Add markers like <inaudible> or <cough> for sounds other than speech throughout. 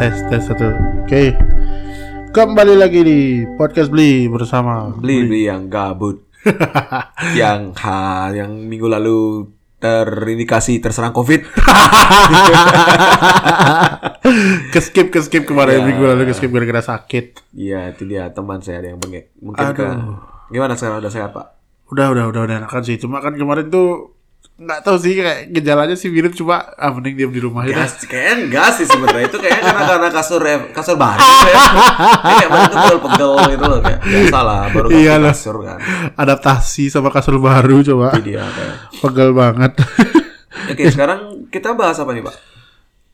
tes tes satu. Oke. Kembali lagi di podcast beli bersama beli beli yang gabut <laughs> yang ha yang minggu lalu terindikasi terserang covid <laughs> Keskip keskip kemarin Ya. minggu lalu keskip gara-gara sakit. Iya itu dia teman saya ada yang bengek mungkin ke Aduh. gimana sekarang udah sehat pak Udah udah udah udah enakan sih. Cuma kan kemarin tuh nggak tahu sih kayak gejalanya sih mirip cuma ah mending diam di rumah aja. Gas, kayaknya enggak sih sebenarnya itu kayaknya karena karena kasur kasur baru ya. kayak kemarin tuh pegel-pegel gitu loh kayak biasa lah baru Iya kasur kan Adaptasi sama kasur baru coba. jadi dia kayak Pegel banget. oke sekarang kita bahas apa nih pak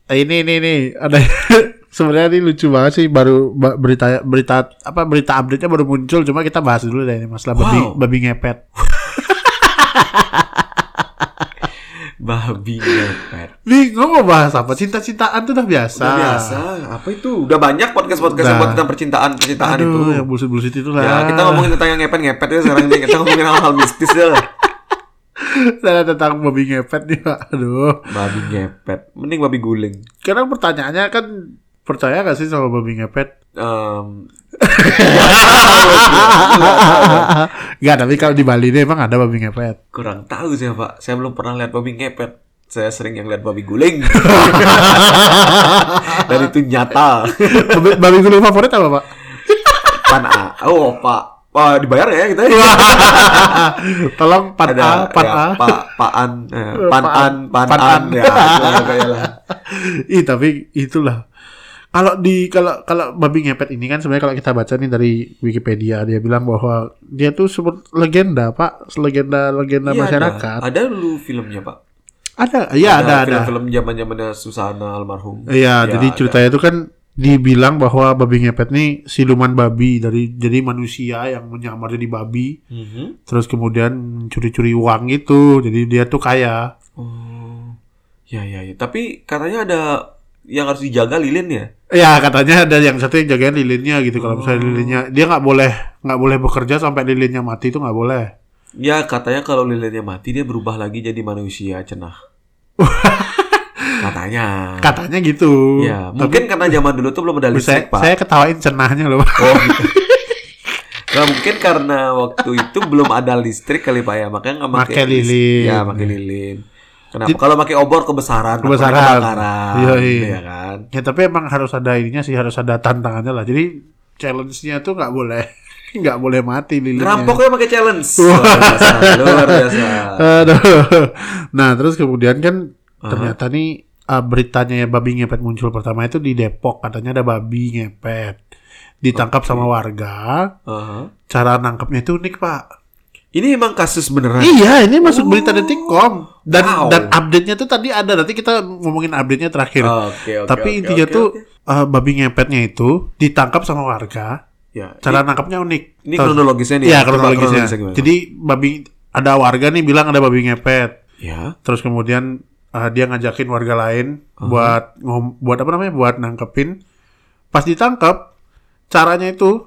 Eh, ini ini ini ada <laughs> sebenarnya ini lucu banget sih baru ba- berita berita apa berita update-nya baru muncul cuma kita bahas dulu deh ini masalah babi Wow. babi ngepet. <laughs> babi ngepet gue mau bahas apa? Cinta-cintaan tuh udah biasa. Udah biasa apa itu udah banyak podcast podcast yang buat tentang percintaan percintaan Aduh, itu yang bullshit-bullshit itu lah. Ya, kita ngomongin tentang yang ngepet-ngepet ya sekarang ini. Kita ngomongin hal-hal mistis ya. Nah, tentang babi ngepet nih, Pak. Aduh. Babi ngepet. Mending babi guling. Karena pertanyaannya kan percaya gak sih sama babi ngepet? Em, <laughs> Gak, tapi kalau di Bali nih emang ada babi ngepet. kurang tahu sih Pak. Saya belum pernah lihat babi ngepet. Saya sering yang lihat babi guling. <laughs> Dan itu nyata. babi, babi guling favorit apa, Pak? Pan A. Oh, Pak. Wah, dibayar ya kita? Tolong pan A, pan ya, A. Pak, Paan, eh, Pan Paan. An, Pan Pan An. Ya. Ih, tapi itulah. Kalau di kalau kalau babi ngepet ini kan sebenarnya kalau kita baca nih dari Wikipedia dia bilang bahwa dia tuh sebut legenda, Pak, legenda legenda Iya, masyarakat. Ada, ada dulu filmnya, Pak. Ada, iya ada ada. Film-film zaman-zamannya Susana almarhum. Iya, Ya, jadi ada. ceritanya itu kan dibilang bahwa babi ngepet nih siluman babi dari jadi manusia yang menyamar jadi babi, Mhm. terus kemudian curi-curi uang itu, jadi dia tuh kaya. Oh, ya ya ya. Tapi katanya ada yang harus dijaga lilin ya. Ya katanya ada yang satu yang jagain lilinnya gitu. Kalau misalnya lilinnya dia nggak boleh nggak boleh bekerja sampai lilinnya mati itu nggak boleh. Ya katanya kalau lilinnya mati dia berubah lagi jadi manusia cenah. <laughs> katanya. Katanya gitu. Ya, mungkin karena zaman dulu tuh belum ada Tapi saya, listrik, Pak. saya ketawain cenahnya loh. Oh, gitu. <laughs> Nah, mungkin karena waktu itu belum ada listrik kali Pak ya, makanya nggak pakai lilin. Ya, pakai lilin. Kenapa? Kalau pakai obor kebesaran, Kebesaran. kebakaran, Iya, iya. gitu ya kan. Ya tapi emang harus ada ininya sih harus ada tantangannya lah. Jadi challenge-nya tuh nggak boleh <laughs> nggak boleh mati lilinnya. Ngerampoknya pakai challenge. Luar biasa, luar biasa. <laughs> Aduh. Nah terus kemudian kan ternyata nih uh, beritanya ya babi ngepet muncul pertama itu di Depok katanya ada babi ngepet ditangkap sama warga. Aha. Cara nangkapnya itu unik pak. Ini emang kasus beneran. Iya ini masuk berita detikcom dan Wow. dan update-nya tuh tadi ada nanti kita ngomongin update-nya terakhir. Oke, oke. Tapi oke, intinya oke, tuh oke. uh, babi ngepetnya itu ditangkap sama warga. ya, Cara ini, nangkapnya unik. ini kronologisnya nih. Iya ya. Kronologisnya. gimana? Jadi babi ada warga nih bilang ada babi ngepet. ya. Terus kemudian uh, dia ngajakin warga lain Uh-huh. buat ngom- buat apa namanya? Buat nangkepin. Pas ditangkap, caranya itu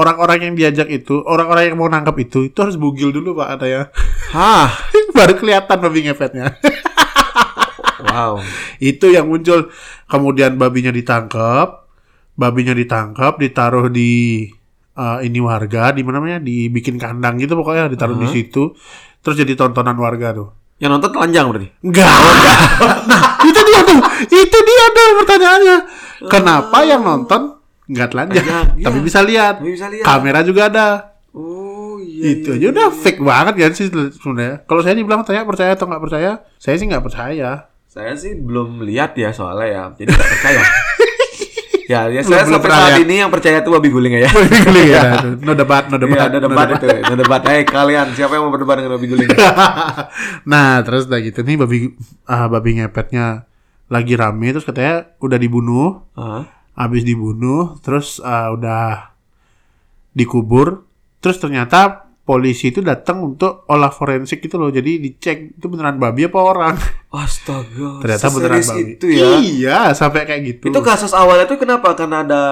orang-orang yang diajak itu, orang-orang yang mau nangkap itu, itu harus bugil dulu pak katanya. Hah. <laughs> Baru kelihatan babi ngepetnya. Wow. itu yang muncul. Kemudian babinya ditangkap, babinya ditangkap, ditaruh di uh, ini warga, di mana namanya? Dibikin kandang gitu pokoknya, ditaruh di Uh-huh. situ. Terus jadi tontonan warga tuh. Yang nonton telanjang berarti. Enggak. nah, <laughs> itu dia tuh. Itu dia tuh pertanyaannya. Kenapa yang nonton enggak telanjang, iya. tapi bisa lihat. Tapi bisa lihat. Kamera juga ada. Oh iya. itu aja udah fake banget kan sih sebenarnya. Kalau saya dibilang tanya percaya atau nggak percaya, saya sih nggak percaya. Saya sih belum lihat ya soalnya ya, jadi nggak percaya. <laughs> ya, ya saya belum sampai pernah saat ini yang percaya itu babi guling ya. <laughs> Geli ya. No debat, no debat. Iya, ada debat itu, ada debat. Hei kalian, siapa yang mau berdebat dengan babi guling? <laughs> nah, terus udah gitu nih babi ah, babi ngepetnya lagi rame terus katanya udah dibunuh, Hah? Habis dibunuh terus ah, udah dikubur, terus ternyata polisi itu datang untuk olah forensik gitu loh. Jadi dicek itu beneran babi apa orang. <laughs> Astaga. Ternyata beneran babi. itu ya. Iya, sampai kayak gitu. Itu kasus awalnya tuh kenapa? Karena ada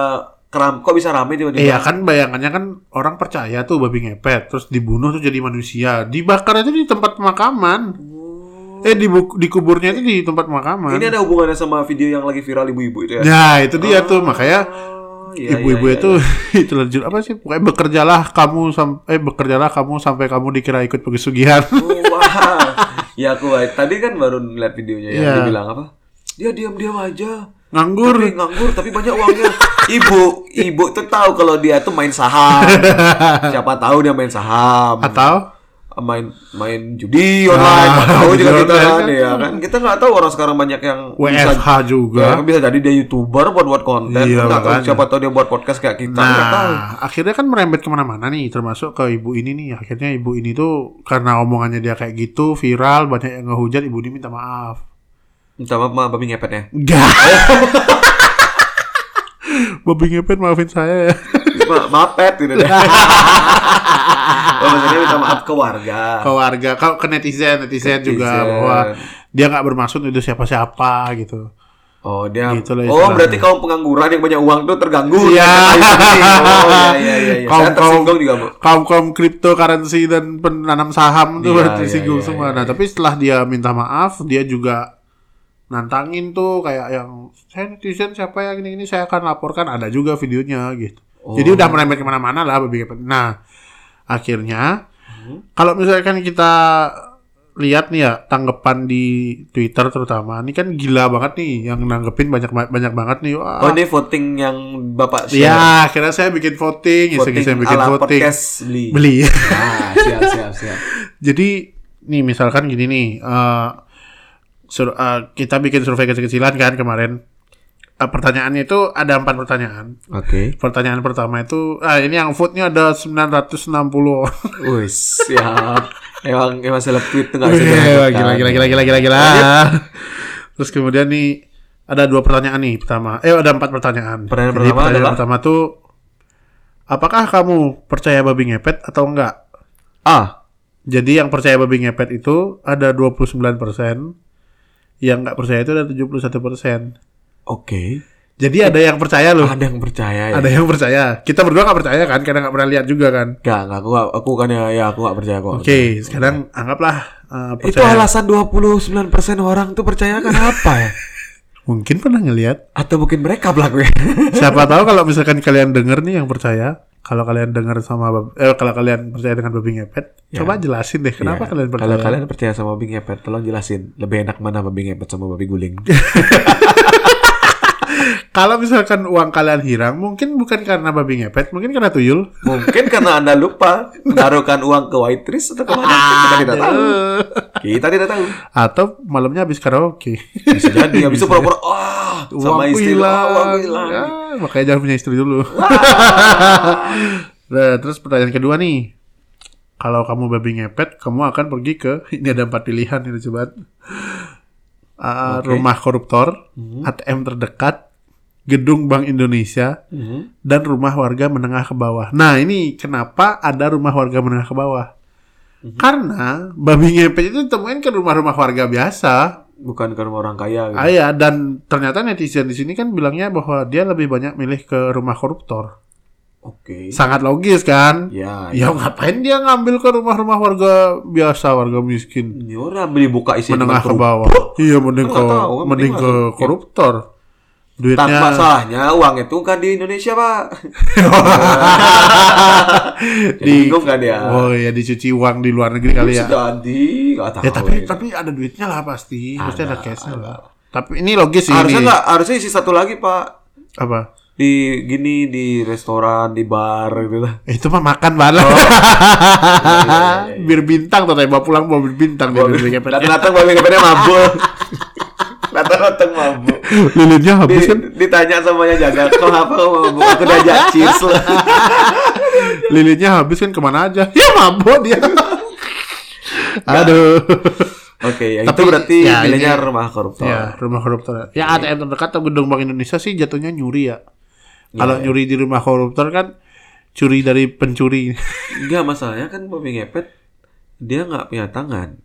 keram, kok bisa rame tiba-tiba? Iya kan bayangannya kan orang percaya tuh babi ngepet terus dibunuh tuh jadi manusia dibakar itu di tempat pemakaman Eh di buku, di kuburnya itu di tempat pemakaman. Ini ada hubungannya sama video yang lagi viral ibu-ibu itu ya? Nah, itu dia tuh makanya Oh, iya, ibu-ibu iya, iya, <laughs> itu itu lanjut apa sih? Pokoknya bekerjalah kamu sampai eh bekerjalah kamu sampai kamu dikira ikut pesugihan. Oh, wah. ya aku tadi kan baru ngeliat videonya ya. Iya. Dia bilang apa? Dia diam-diam aja. Nganggur. Tapi nganggur tapi banyak uangnya. Ibu, ibu tuh tahu kalau dia tuh main saham. <laughs> Siapa tahu dia main saham. Atau main main judi online. Nggak tahu juga kita kan ya kan. Kita nggak tahu orang sekarang banyak yang WFH bisa juga. Ya, bisa jadi dia youtuber buat buat konten. Iya, nggak tahu siapa tahu dia buat podcast kayak kita. nggak tahu. Nah, akhirnya kan merembet ke mana-mana nih, termasuk ke ibu ini nih. Akhirnya ibu ini tuh karena omongannya dia kayak gitu, viral, banyak yang ngehujat, ibu ini minta maaf. Minta maaf sama babi ngepet ya. Enggak. <laughs> Babi ngepet maafin saya ya. Ma mapet gitu deh. <laughs> oh, maksudnya minta maaf ke warga. Ke warga, ke, ke netizen, netizen juga Netizen. bahwa dia nggak bermaksud itu siapa-siapa gitu. Oh dia. Gitu lah oh berarti kaum pengangguran yang banyak uang tuh terganggu. Iya. <laughs> Oh iya iya iya. iya. Kaum Saya tersinggung juga bu. kaum kaum cryptocurrency dan penanam saham tuh Iya, <laughs> tersinggung iya, iya, semua. iya, Nah, tapi setelah dia minta maaf, dia juga nantangin tuh kayak yang saya netizen siapa yang ini ini saya akan laporkan ada juga videonya gitu. Oh. Jadi udah merembet ke mana-mana lah ngepet. Nah, akhirnya Hmm. kalau misalkan kita lihat nih ya tanggapan di Twitter terutama, ini kan gila banget nih yang nanggepin banyak banyak banget nih. Wah, Oh ini voting yang bapak share. Ya, akhirnya saya bikin voting, voting iseng-iseng bikin ala voting. podcast beli. Beli. Ah <laughs> siap siap siap. Jadi nih misalkan gini nih, eh, sur- eh, kita bikin survei kecil-kecilan kan kemarin. Eh, pertanyaannya itu ada empat pertanyaan. Oke. Pertanyaan pertama itu, ah ini yang vote-nya ada 960. Wih siap. Emang emang seleb tweet tuh Wih, bisa gila, gila, gila, gila, gila, gila, gila. Terus kemudian nih ada dua pertanyaan nih pertama. Eh ada empat pertanyaan. Pertanyaan Jadi pertama pertanyaan adalah? pertama tuh, apakah kamu percaya babi ngepet atau enggak? Ah Jadi yang percaya babi ngepet itu ada 29%, yang nggak percaya itu ada 71%. Oke. Jadi ada yang percaya loh. Ada yang percaya ya. Ada yang percaya. Kita berdua nggak percaya kan, karena nggak pernah lihat juga kan. Gak, gak, aku gak, aku kan ya, ya aku gak percaya kok. Oke, sekarang anggaplah uh, Itu percaya. alasan 29% orang tuh percaya kan apa ya? <laughs> Mungkin pernah ngelihat. Atau mungkin mereka pelakunya? <laughs> Siapa tahu kalau <laughs> misalkan kalian denger nih yang percaya, kalau kalian dengar sama eh kalau kalian percaya dengan babi ngepet, Ya. coba jelasin deh kenapa Iya. kalian percaya. Kalau kalian percaya sama babi ngepet, tolong jelasin lebih enak mana babi ngepet sama babi guling. Kalau misalkan uang kalian hilang, mungkin bukan karena babi ngepet, mungkin karena tuyul. Mungkin karena anda lupa menaruhkan uang ke Waitress atau ke mana? Kita tidak tahu. Kita tidak tahu. Atau malamnya habis karaoke. Bisa jadi. Habis itu pura-pura, wah, sama Uangku istri hilang. oh, uangku hilang. Ya, makanya jangan punya istri dulu. <laughs> nah, terus pertanyaan kedua nih. Kalau kamu babi ngepet, kamu akan pergi ke <laughs> ini ada empat pilihan ini coba. Uh, Oke. Rumah koruptor, ATM terdekat, gedung Bank Indonesia, Mhm. dan rumah warga menengah ke bawah. Nah ini kenapa ada rumah warga menengah ke bawah? Karena babi ngepet itu ditemuin ke rumah-rumah warga biasa. Bukan ke rumah orang kaya. Gitu. Ah, iya, dan ternyata netizen di sini kan bilangnya bahwa dia lebih banyak milih ke rumah koruptor. Oke. Sangat logis kan? Ya, Ya ngapain dia ngambil ke rumah-rumah warga biasa, warga miskin, Ini orang beli buka isi menengah ke bawah. Iya, mending ke kan mending ke masuk. Koruptor. Tak Duitnya masalahnya uang itu kan di Indonesia pak. <laughs> di Bingung kan dia? Oh iya dicuci uang di luar negeri kali ya. Jadi nggak tahu. Ya tapi ini. tapi ada duitnya lah pasti. Pasti ada Ada, cashnya ada. lah. Tapi ini logis sih harusnya nggak harusnya isi satu lagi pak Apa? di gini di restoran di bar gitu lah. Itu mah makan banget. Oh. <laughs> Bir bintang tuh bawa pulang bawa bir bintang bir ngepet. Datang-datang babi ngepetnya mabuk. <laughs> Datang-datang mabuk. Lilinnya Di, habis kan? ditanya sama yang jaga, kau apa kau mabuk? Aku diajak <laughs> cheers lah. Lilinnya habis kan ke mana aja? <laughs> Ya mabuk dia. Aduh. Oke, yang Tapi, itu berarti ya, nilainya ini- rumah koruptor. Ya, rumah koruptor. Ya ATM terdekat atau gedung Bank Indonesia sih jatuhnya nyuri ya. Kalau nyuri di rumah koruptor kan curi dari pencuri. Enggak masalahnya kan babi ngepet dia nggak punya tangan.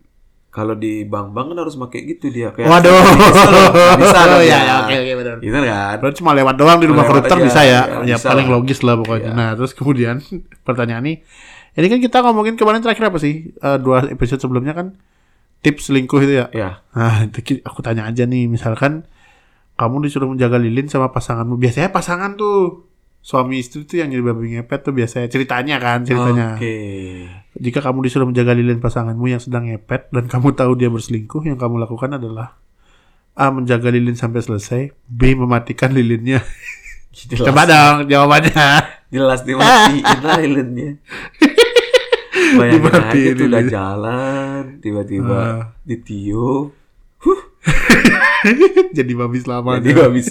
Kalau di bank-bank kan harus pakai gitu dia kayak Waduh. bisa loh, <laughs> bisa ya. oke, oke, benar. Gitu kan. Berarti cuma lewat doang di rumah koruptor bisa ya. ya, Ya, bisa paling lah. logis lah pokoknya. Iya. Nah, terus kemudian <laughs> pertanyaan nih. Ini kan kita ngomongin kemarin terakhir apa sih? Eh, dua episode sebelumnya kan tips selingkuh itu ya. Ya. Nah, itu aku tanya aja nih, misalkan kamu disuruh menjaga lilin sama pasanganmu. Biasanya pasangan tuh suami istri tuh yang jadi babi ngepet tuh biasanya ceritanya kan ceritanya. Oke. Jika kamu disuruh menjaga lilin pasanganmu yang sedang ngepet dan kamu tahu dia berselingkuh, yang kamu lakukan adalah A. Menjaga lilin sampai selesai B. Mematikan lilinnya Jelas, Coba dong jawabannya jelas dimatiin lah lilinnya. <laughs> Bayangin aja tuh udah jalan, tiba-tiba Ah. ditiup. <laughs> Jadi babi selamanya Jadi habis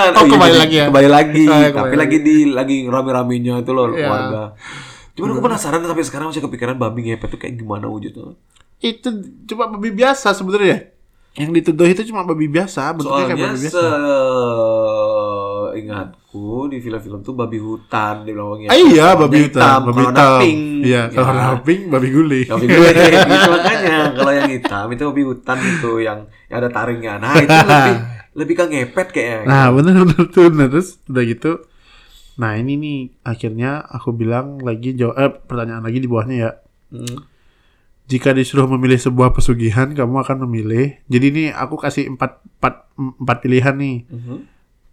bukan Oh, iya, kembali lagi ya? Kembali lagi. Oh, ya, Tapi kembali lagi di lagi rame-ramenya itu loh Iya. keluarga. Cuman aku penasaran sampai sekarang masih kepikiran babi ngepet tuh kayak gimana wujudnya. Itu cuma babi biasa sebenarnya Yang dituduh itu cuma babi biasa Bentuknya kayak Soalnya babi biasa ingatku di film-film tuh babi hutan di belakangnya. Ah, iya babi hutan Babi kalau hitam pink. Iya kalau Ya. warna pink babi guling Babi guling gitu makanya kalau yang hitam itu babi hutan itu yang, yang ada taringnya. Nah itu lebih <laughs> lebih ke ngepet kayaknya. Nah bener bener tuh nah, terus udah gitu Nah ini nih akhirnya aku bilang lagi jawab eh, pertanyaan lagi di bawahnya ya Hmm. Jika disuruh memilih sebuah pesugihan kamu akan memilih Jadi ini aku kasih empat, empat, empat pilihan nih Mhm.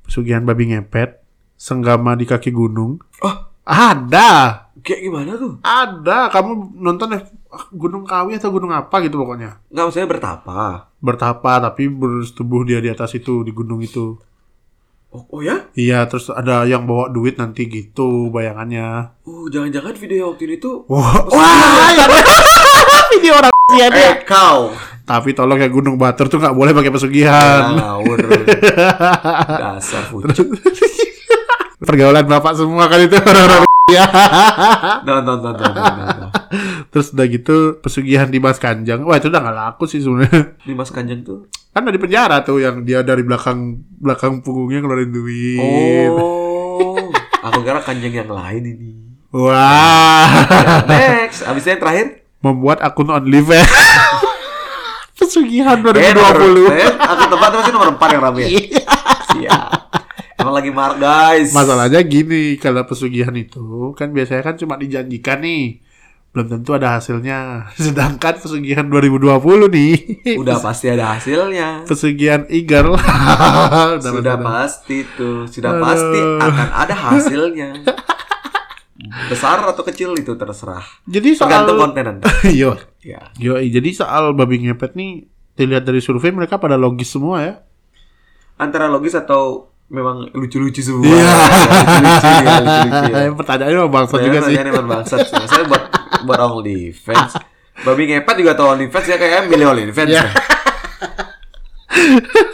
Pesugihan babi ngepet Senggama di kaki gunung. Oh. Ada. Kayak gimana tuh? Ada. Kamu nonton ya Gunung Kawi atau gunung apa gitu pokoknya? Nggak maksudnya bertapa. Bertapa tapi bersetubuh dia di atas itu Di gunung itu Oh, oh ya? Iya terus ada yang bawa duit nanti gitu bayangannya Oh jangan-jangan video yang waktu itu. Wah, wah, ya <laughs> video orang ya dia. Eh kau. Tapi tolong ya Gunung Batur tuh nggak boleh pakai pesugihan. Ngawur. <laughs> Dasar fucuk. Pergaulan bapak semua kan itu orang-orang ya. Nonton, nonton, nonton. Terus udah gitu pesugihan di Mas Kanjang. Wah itu udah nggak laku sih sebenarnya. Dimas Kanjeng tuh. Kan di penjara tuh yang dia dari belakang belakang punggungnya ngeluarin duit. Oh. Aku kira kanjeng yang lain ini. Wah. Next. Abis itu yang terakhir. Membuat akun OnlyFans. <laughs> pesugihan Eh, 2020. nomor- eh, aku tempat masih nomor 4 yang rame. Siap. Emang lagi mark guys. Masalahnya gini, kalau pesugihan itu kan biasanya kan cuma dijanjikan nih. Belum tentu ada hasilnya. <laughs> Sedangkan pesugihan 2020 nih. Udah pasti ada hasilnya. pesugihan. <laughs> Udah, Sudah udah. pasti tuh. Sudah Aduh. pasti akan ada hasilnya. <laughs> Besar atau kecil itu terserah. Jadi soal Tergantung kontenan. Yo, Ya. yo, jadi soal babi ngepet nih dilihat dari survei mereka pada logis semua ya. Antara logis atau memang lucu-lucu semua. Iya. Ya, lucu-lucu <laughs> ya. Pertanyaannya mau bangsa juga sih. Saya emang bangsat. Saya buat buat OnlyFans. <laughs> Babi ngepet juga tau OnlyFans ya kayak milih OnlyFans. Ya. <laughs>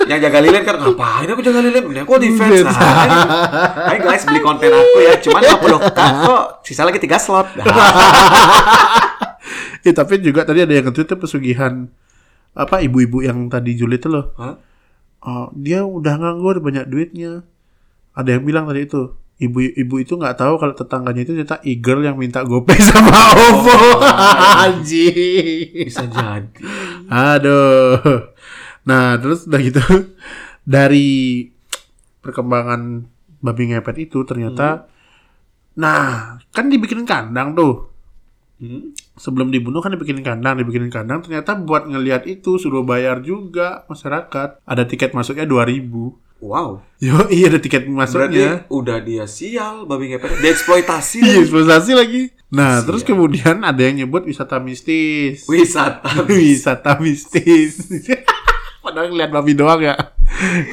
Yang jaga lilin kan ngapain aku jaga lilin? Ini aku. Iya. Nah, Hai guys beli konten aku ya. Cuman 50 kan kok. Sisa lagi 3 slot. Nah, Eh, tapi juga tadi ada yang nge-tweet pesugihan apa ibu-ibu yang tadi julid itu loh. Hah? Oh, dia udah nganggur banyak duitnya. Ada yang bilang tadi itu ibu-ibu itu nggak tahu kalau tetangganya itu ternyata Iger yang minta gopay <laughs> sama OVO. Anjing. Bisa jadi. Aduh. Nah, terus udah gitu dari perkembangan babi ngepet itu ternyata nah, kan dibikinin kandang tuh. Hmm? Sebelum dibunuh kan dibikinin kandang, dibikinin kandang ternyata buat ngelihat itu suruh bayar juga masyarakat. Ada tiket masuknya 2000. Wow. Yo, iya ada tiket Berarti masuknya. udah dia sial babi ngepet. Dieksploitasi. Iya, eksploitasi lagi. Nah, Sial. terus kemudian ada yang nyebut wisata mistis. Wisata. <laughs> wisata mistis. <laughs> Padahal ngeliat babi doang ya.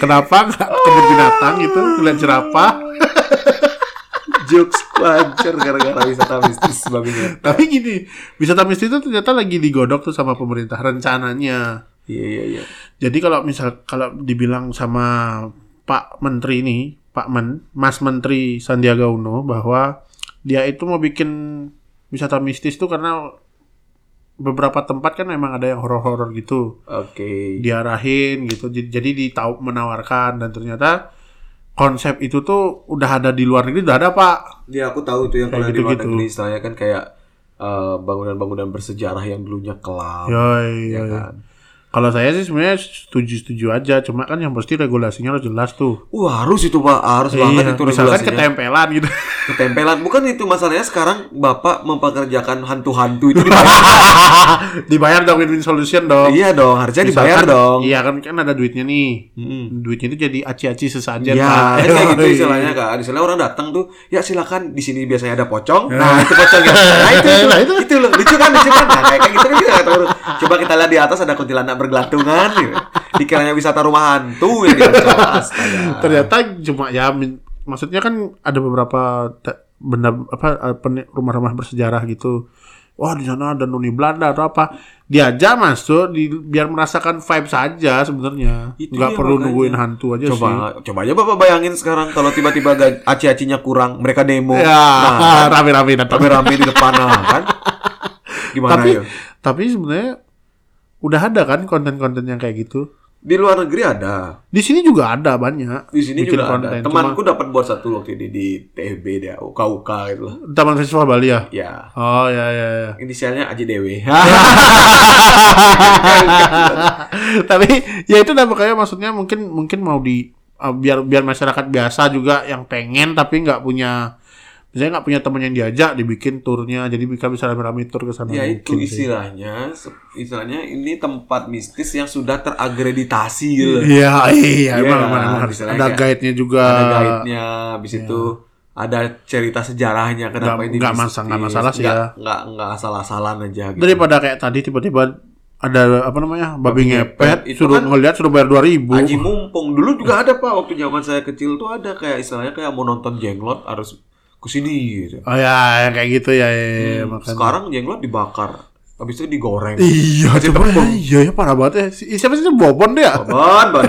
Kenapa nggak kebun binatang gitu, ngeliat jerapah? <laughs> Jokes lancar gara-gara wisata mistis ngepet. Tapi gini, wisata mistis itu ternyata lagi digodok tuh sama pemerintah rencananya. Iya iya iya. Jadi kalau misal kalau dibilang sama Pak Menteri ini, Pak Men, Mas Menteri Sandiaga Uno bahwa dia itu mau bikin wisata mistis tuh karena beberapa tempat kan memang ada yang horor-horor gitu. Oke. Diarahin gitu. Jadi, jadi ditau menawarkan dan ternyata konsep itu tuh udah ada di luar negeri udah ada, Pak. Dia aku tahu itu yang kalau di luar gitu-gitu. negeri istilahnya kan kayak eh, bangunan-bangunan bersejarah yang dulunya kelam, Yoi, ya yoi. kan. Kalau saya sih sebenarnya setuju-setuju aja, cuma kan yang pasti regulasinya harus jelas tuh. Wah harus itu pak, harus banget itu Iya, misalkan regulasinya. ketempelan gitu. <laughs> Ketempelan, bukan itu masalahnya sekarang bapak mempekerjakan hantu-hantu itu dibayar. <laughs> Dibayar dong win-win solution dong. iya dong, harusnya dibayar Misalkan- dong. Iya kan kan ada duitnya nih. Mm-mm. Duitnya itu jadi aci-aci sesajen. Ya, kan kayak gitu <laughs> istilahnya kan. Istilahnya orang datang tuh, ya silakan di sini biasanya ada pocong. Nah, itu pocong ya. <laughs> Nah, itu itu, Nah, itu. itu, loh, lucu kan, lucu kan. Nah, kayak, kayak gitu kan kita nggak tahu. Coba kita lihat di atas ada kuntilanak bergelantungan gitu. Dikiranya wisata rumah hantu ya di atas. Astaga. Ternyata cuma ya maksudnya kan ada beberapa benda apa eh, rumah-rumah bersejarah gitu. Wah di sana ada noni Belanda atau apa. Diajak masuk di, biar merasakan vibe saja sebenarnya. Nggak dia perlu makanya. nungguin hantu aja sih. Coba, coba aja bapak bayangin sekarang kalau tiba-tiba aci-acinya kurang, mereka demo, Ya, nah, <laughs> rame-rame datang. rame-rame di depan, nah, kan? <laughs> Gimana Tapi ya? tapi sebenarnya udah ada kan konten-konten yang kayak gitu. Di luar negeri ada, Di sini juga ada banyak. di sini juga ada. konten. Temanku dapat buat satu waktu ini di TFB dia, UK-UK gitu. Cuma Taman Festival Bali ya. Ya, Oh ya ya ya. inisialnya Aji Dewi. <laughs> Tapi ya itu makanya maksudnya mungkin mungkin mau di uh, biar biar masyarakat biasa juga yang pengen tapi nggak punya misalnya nggak punya teman yang diajak dibikin turnya jadi mereka bisa rame-rame tur ke sana ya itu mungkin sih. istilahnya, istilahnya ini tempat mistis yang sudah terakreditasi gitu. Iya, iya, Iya emang, kan? emang, emang harus. Ada guide-nya juga. Ada guide-nya, habis itu ada cerita sejarahnya kenapa Nggak- ini nggak mistis. masa- nggak masalah sih ya. Nggak nggak asal-asalan aja gitu. Daripada kayak tadi tiba-tiba ada apa namanya babi, Babi ngepet. ngepet, suruh kan ngeliat suruh bayar dua ribu. Haji mumpung dulu juga ada pak waktu zaman saya kecil tuh ada kayak istilahnya kayak mau nonton jenglot harus ke sini gitu. Oh ya, yang kayak gitu ya, ya, ya, Hmm, makanya. Sekarang jenglot dibakar, habis itu digoreng. Iya, coba ya, iya ya parah banget ya. Si- Siapa sih Bobon deh ya? Bon, bon.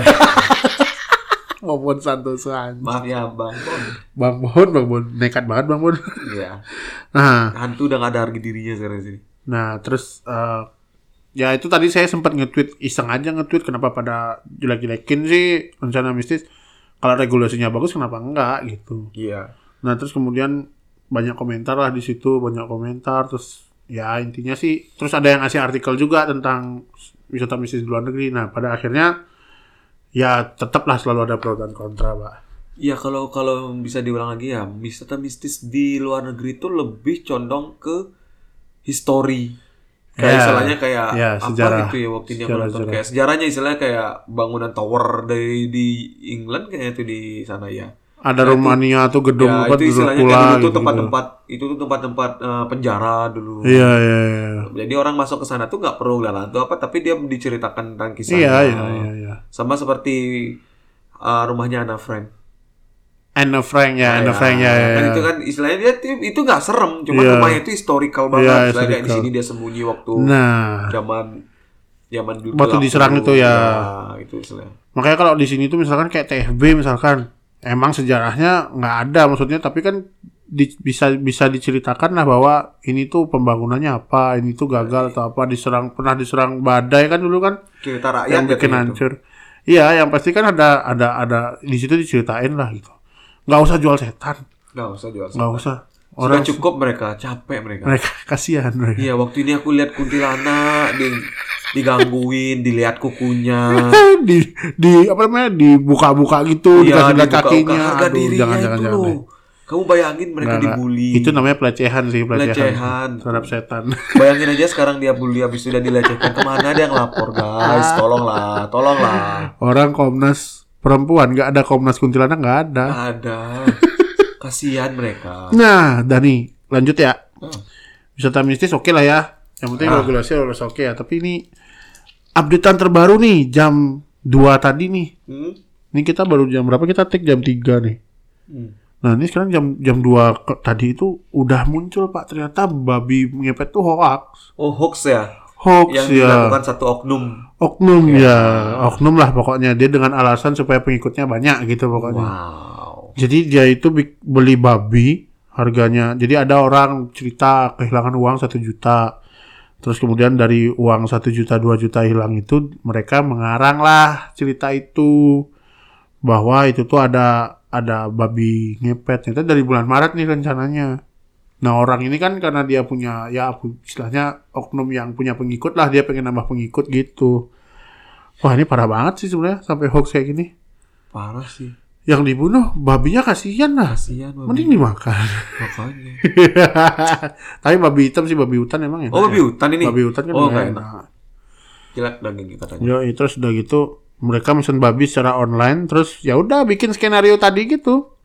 Bobon Santoso anjing. Maaf ya bang Bon. Bang Bon, Bang Bon, nekat banget Bang Bon. Iya. <laughs> Nah, Hantu udah gak ada harga dirinya sekarang sini. nah terus eh, ya itu tadi saya sempat nge-tweet iseng aja nge-tweet kenapa pada jelek-jelekin sih rencana mistis. Kalau regulasinya bagus kenapa enggak gitu. Iya. Nah, terus kemudian banyak komentar lah di situ, banyak komentar terus ya intinya sih terus ada yang ngasih artikel juga tentang wisata mistis di luar negeri. Nah, pada akhirnya ya tetaplah selalu ada pro dan kontra, Pak. Iya kalau kalau bisa diulang lagi ya wisata mistis di luar negeri itu lebih condong ke history. Kayak Ya, istilahnya kayak ya, apa sejarah. gitu ya waktu ini aku nonton sejarah. kayak sejarahnya istilahnya kayak bangunan tower dari di England kayaknya itu di sana ya. Ada Romania tuh gedung ya apa itu istilahnya Dracula tuh gitu. tempat-tempat itu tuh tempat-tempat eh, penjara dulu. Iya, iya, iya. Jadi orang masuk ke sana tuh nggak perlu lihat hantu apa tapi dia diceritakan tentang kisahnya. Iya, iya, iya, iya. Sama seperti eh, rumahnya Anna Frank. Anne Frank ya, Anne Ya, Frank ya, ya. kan ya. itu kan istilahnya dia tuh- itu nggak serem, cuma Iya. rumahnya itu historical banget. Iya, Misalnya kayak di historical. sini dia sembunyi waktu Nah, zaman zaman dulu Waktu diserang itu ya. itu istilahnya. makanya kalau di sini tuh misalkan kayak TFB misalkan, emang sejarahnya nggak ada maksudnya, tapi kan di- bisa bisa diceritakan lah bahwa ini tuh pembangunannya apa, ini tuh gagal atau apa, diserang pernah diserang badai kan dulu kan, Cerita rakyat yang bikin jatuhnya itu. hancur. Iya, yang pasti kan ada ada ada di situ diceritain lah gitu. Nggak usah jual setan, Nggak usah jual. nggak usah. Sudah Orang cukup mereka, capek mereka. mereka kasihan mereka. Iya, waktu ini aku lihat kuntilanak di digangguin, dilihat kukunya. <laughs> di di apa namanya dibuka-buka gitu Iya, dikasih kakinya harga aduh dirinya jangan jangan itu jangan loh. deh. Kamu bayangin mereka nggak. dibully. itu namanya pelecehan sih pelecehan, Pelecehan. terhadap setan <laughs> Bayangin aja sekarang dia bully habis sudah dilecehkan ke mana dia yang lapor guys tolonglah tolonglah orang Komnas perempuan nggak ada Komnas kuntilanak nggak ada ada kasihan mereka. Nah Dani lanjut ya. Hmm. wisata mistis oke lah ya. Yang penting Ah. regulasi harus oke ya. Tapi ini updatean terbaru nih jam 2 tadi nih. Hmm? ini kita baru jam berapa? Kita take jam 3 nih. Hmm. Nah ini sekarang jam jam 2 ke- tadi itu udah muncul pak. Ternyata babi ngepet tuh hoax. Oh hoax ya? Hoax yang ya. dilakukan satu oknum. Oknum ya. Oknum lah pokoknya. Dia dengan alasan supaya pengikutnya banyak gitu pokoknya. Wow jadi dia itu beli babi harganya jadi ada orang cerita kehilangan uang satu juta. Terus kemudian dari uang satu juta dua juta hilang itu mereka mengarang lah cerita itu. Bahwa itu tuh ada ada babi ngepet. Itu dari bulan Maret nih rencananya. Nah orang ini kan karena dia punya ya istilahnya oknum yang punya pengikut lah dia pengen nambah pengikut gitu. Wah ini parah banget sih sebenarnya sampai hoax kayak gini. Parah sih. Yang dibunuh babinya kasihan lah. Kasihan babi. Mending dimakan. Makanya. <laughs> Tapi babi hitam sih babi hutan emang enak. Oh, babi ya. hutan ini. Babi hutan kan Oh, enak. enak. Jelek dagingnya katanya. Yo, terus udah gitu mereka mesen babi secara online terus ya udah bikin skenario tadi gitu.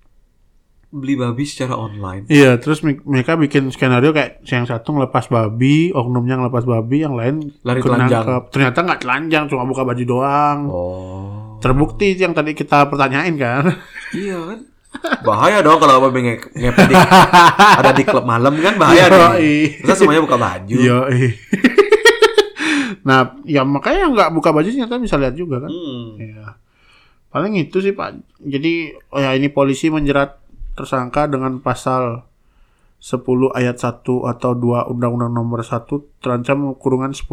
Beli babi secara online. Iya, terus mereka bikin skenario kayak yang satu ngelepas babi, oknumnya ngelepas babi, yang lain Lari telanjang. nangkep. Ternyata nggak telanjang, cuma buka baju doang. Oh. Terbukti yang tadi kita pertanyain kan. Iya kan? Bahaya dong kalau nge ngepet di, ada di klub malam kan bahaya Yoi. nih. Terus semuanya buka baju. Iya. <laughs> nah, ya makanya nggak buka baju ternyata bisa lihat juga kan. Hmm. Iya. Paling itu sih Pak. Jadi oh ya ini polisi menjerat tersangka dengan pasal 10 ayat 1 atau 2 Undang-Undang Nomor 1 terancam kurungan 10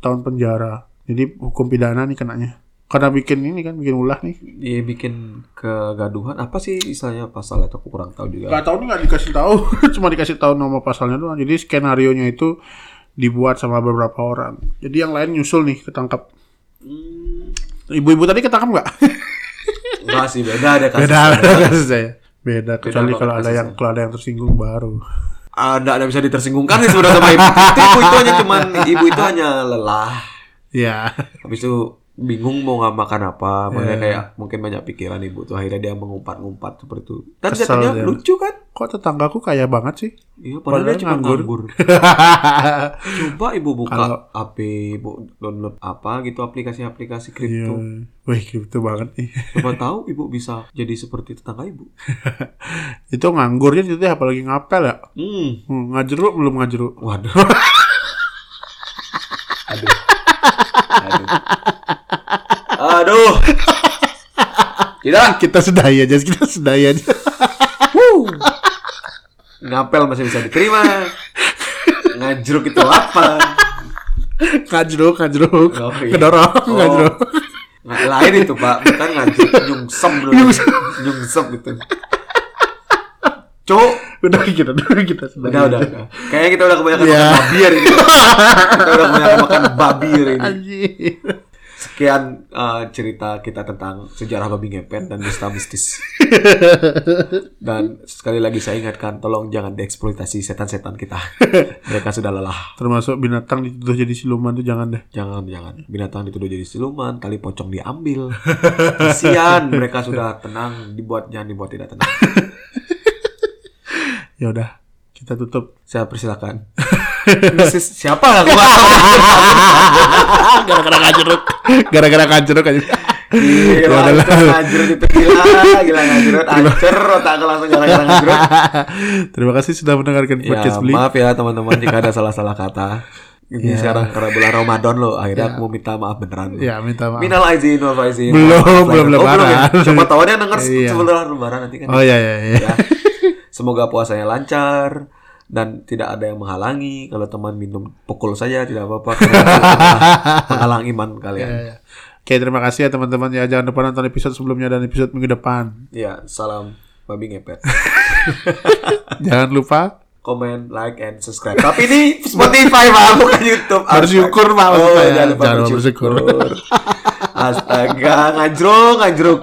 tahun penjara. Jadi hukum pidana nih kenanya. Karena bikin ini kan bikin ulah nih. Dia bikin kegaduhan apa sih istilahnya pasal itu aku kurang tahu juga. Gak tahu nih nggak dikasih tahu, <laughs> cuma dikasih tahu nama pasalnya doang. Jadi skenario nya itu dibuat sama beberapa orang. Jadi yang lain nyusul nih ketangkap. Hmm. Ibu-ibu tadi ketangkap nggak? <laughs> Enggak sih beda ada kasus. beda, beda kasus saya. Beda, kecuali banget kalau ada yang kalau ada yang tersinggung baru. Ada ada bisa ditersingungkan sih sebenarnya sama ibu. Itu ibu itu hanya cuman ibu itu hanya lelah. Ya. Habis itu bingung mau nggak makan apa, makanya Iya. kayak mungkin banyak pikiran ibu tuh akhirnya dia mengumpat-ngumpat seperti itu. Dan Kesel jadinya dia. lucu kan? Kok tetanggaku kaya banget sih? Iya, padahal, Padahal dia cuma nganggur. nganggur. <laughs> Coba ibu buka Kalau- HP, ibu download apa gitu aplikasi-aplikasi Iya. kripto. Wih, gitu banget nih. Coba <laughs> tahu ibu bisa jadi seperti tetangga ibu. <laughs> itu nganggurnya itu teh apalagi ngapel ya. Hmm. Hmm, ngajeruk belum ngajeruk. Waduh. Aduh. Aduh. Aduh. Tidak. <laughs> Kita sudahi aja, kita sudahi aja. Ngapel masih bisa diterima. Ngajruk itu apa? ngajeruk, ngajeruk. Oh, iya. Kedorong, Oh. ngajeruk. Nggak lain itu pak, bukan ngajruk nyungsem dulu. Nyungsem. Nyungsem gitu. Cuk, Udah kita, udah kita sudahi. udah udah udah. Kayaknya kita udah kebanyakan Iya. makan babi hari ini. Kita udah kebanyakan makan babi hari ini. Anjir. Sekian uh, cerita kita tentang sejarah babi ngepet dan dusta mistis. <laughs> dan sekali lagi saya ingatkan, tolong jangan dieksploitasi setan-setan kita. <laughs> Mereka sudah lelah. Termasuk binatang dituduh jadi siluman tuh jangan deh. Jangan, jangan. Binatang dituduh jadi siluman, tali pocong diambil. Kasihan, <laughs> mereka sudah tenang, dibuat jangan dibuat tidak tenang. Ya udah, kita tutup. Saya persilakan. Siapa? Aku. Gara-gara ngajeruk. Gara-gara ngajeruk aja. Gila, Ya udah lah. itu ngajrut itu gila, gila ngajrut, ancer otak langsung gara-gara <laughs> ngajrut. Terima kasih sudah mendengarkan Ya, podcast Beli. maaf ya teman-teman jika ada salah-salah kata. Ini Ya. sekarang karena bulan Ramadan loh, akhirnya aku mau minta maaf beneran. Ya, minta maaf. Minal aizin wal faizin. Belum, belum Oh, belum ya? lebaran. Siapa tahu yang denger Iya. sebelum lebaran nanti kan. Oh iya iya iya. Ya. Semoga puasanya lancar dan tidak ada yang menghalangi. Kalau teman minum pukul saja tidak apa-apa <laughs> menghalang iman kalian. Ya, ya. Oke, terima kasih ya teman-teman ya. Jangan lupa nonton episode sebelumnya dan episode minggu depan. Ya, salam babi ngepet. <laughs> Jangan lupa Komen, like, and subscribe. Tapi ini Spotify pak, bukan YouTube. Bersyukur, Pak, Oh, maksudnya. jangan lupa Jangan bersyukur. Astaga, ngajruk, ngajruk.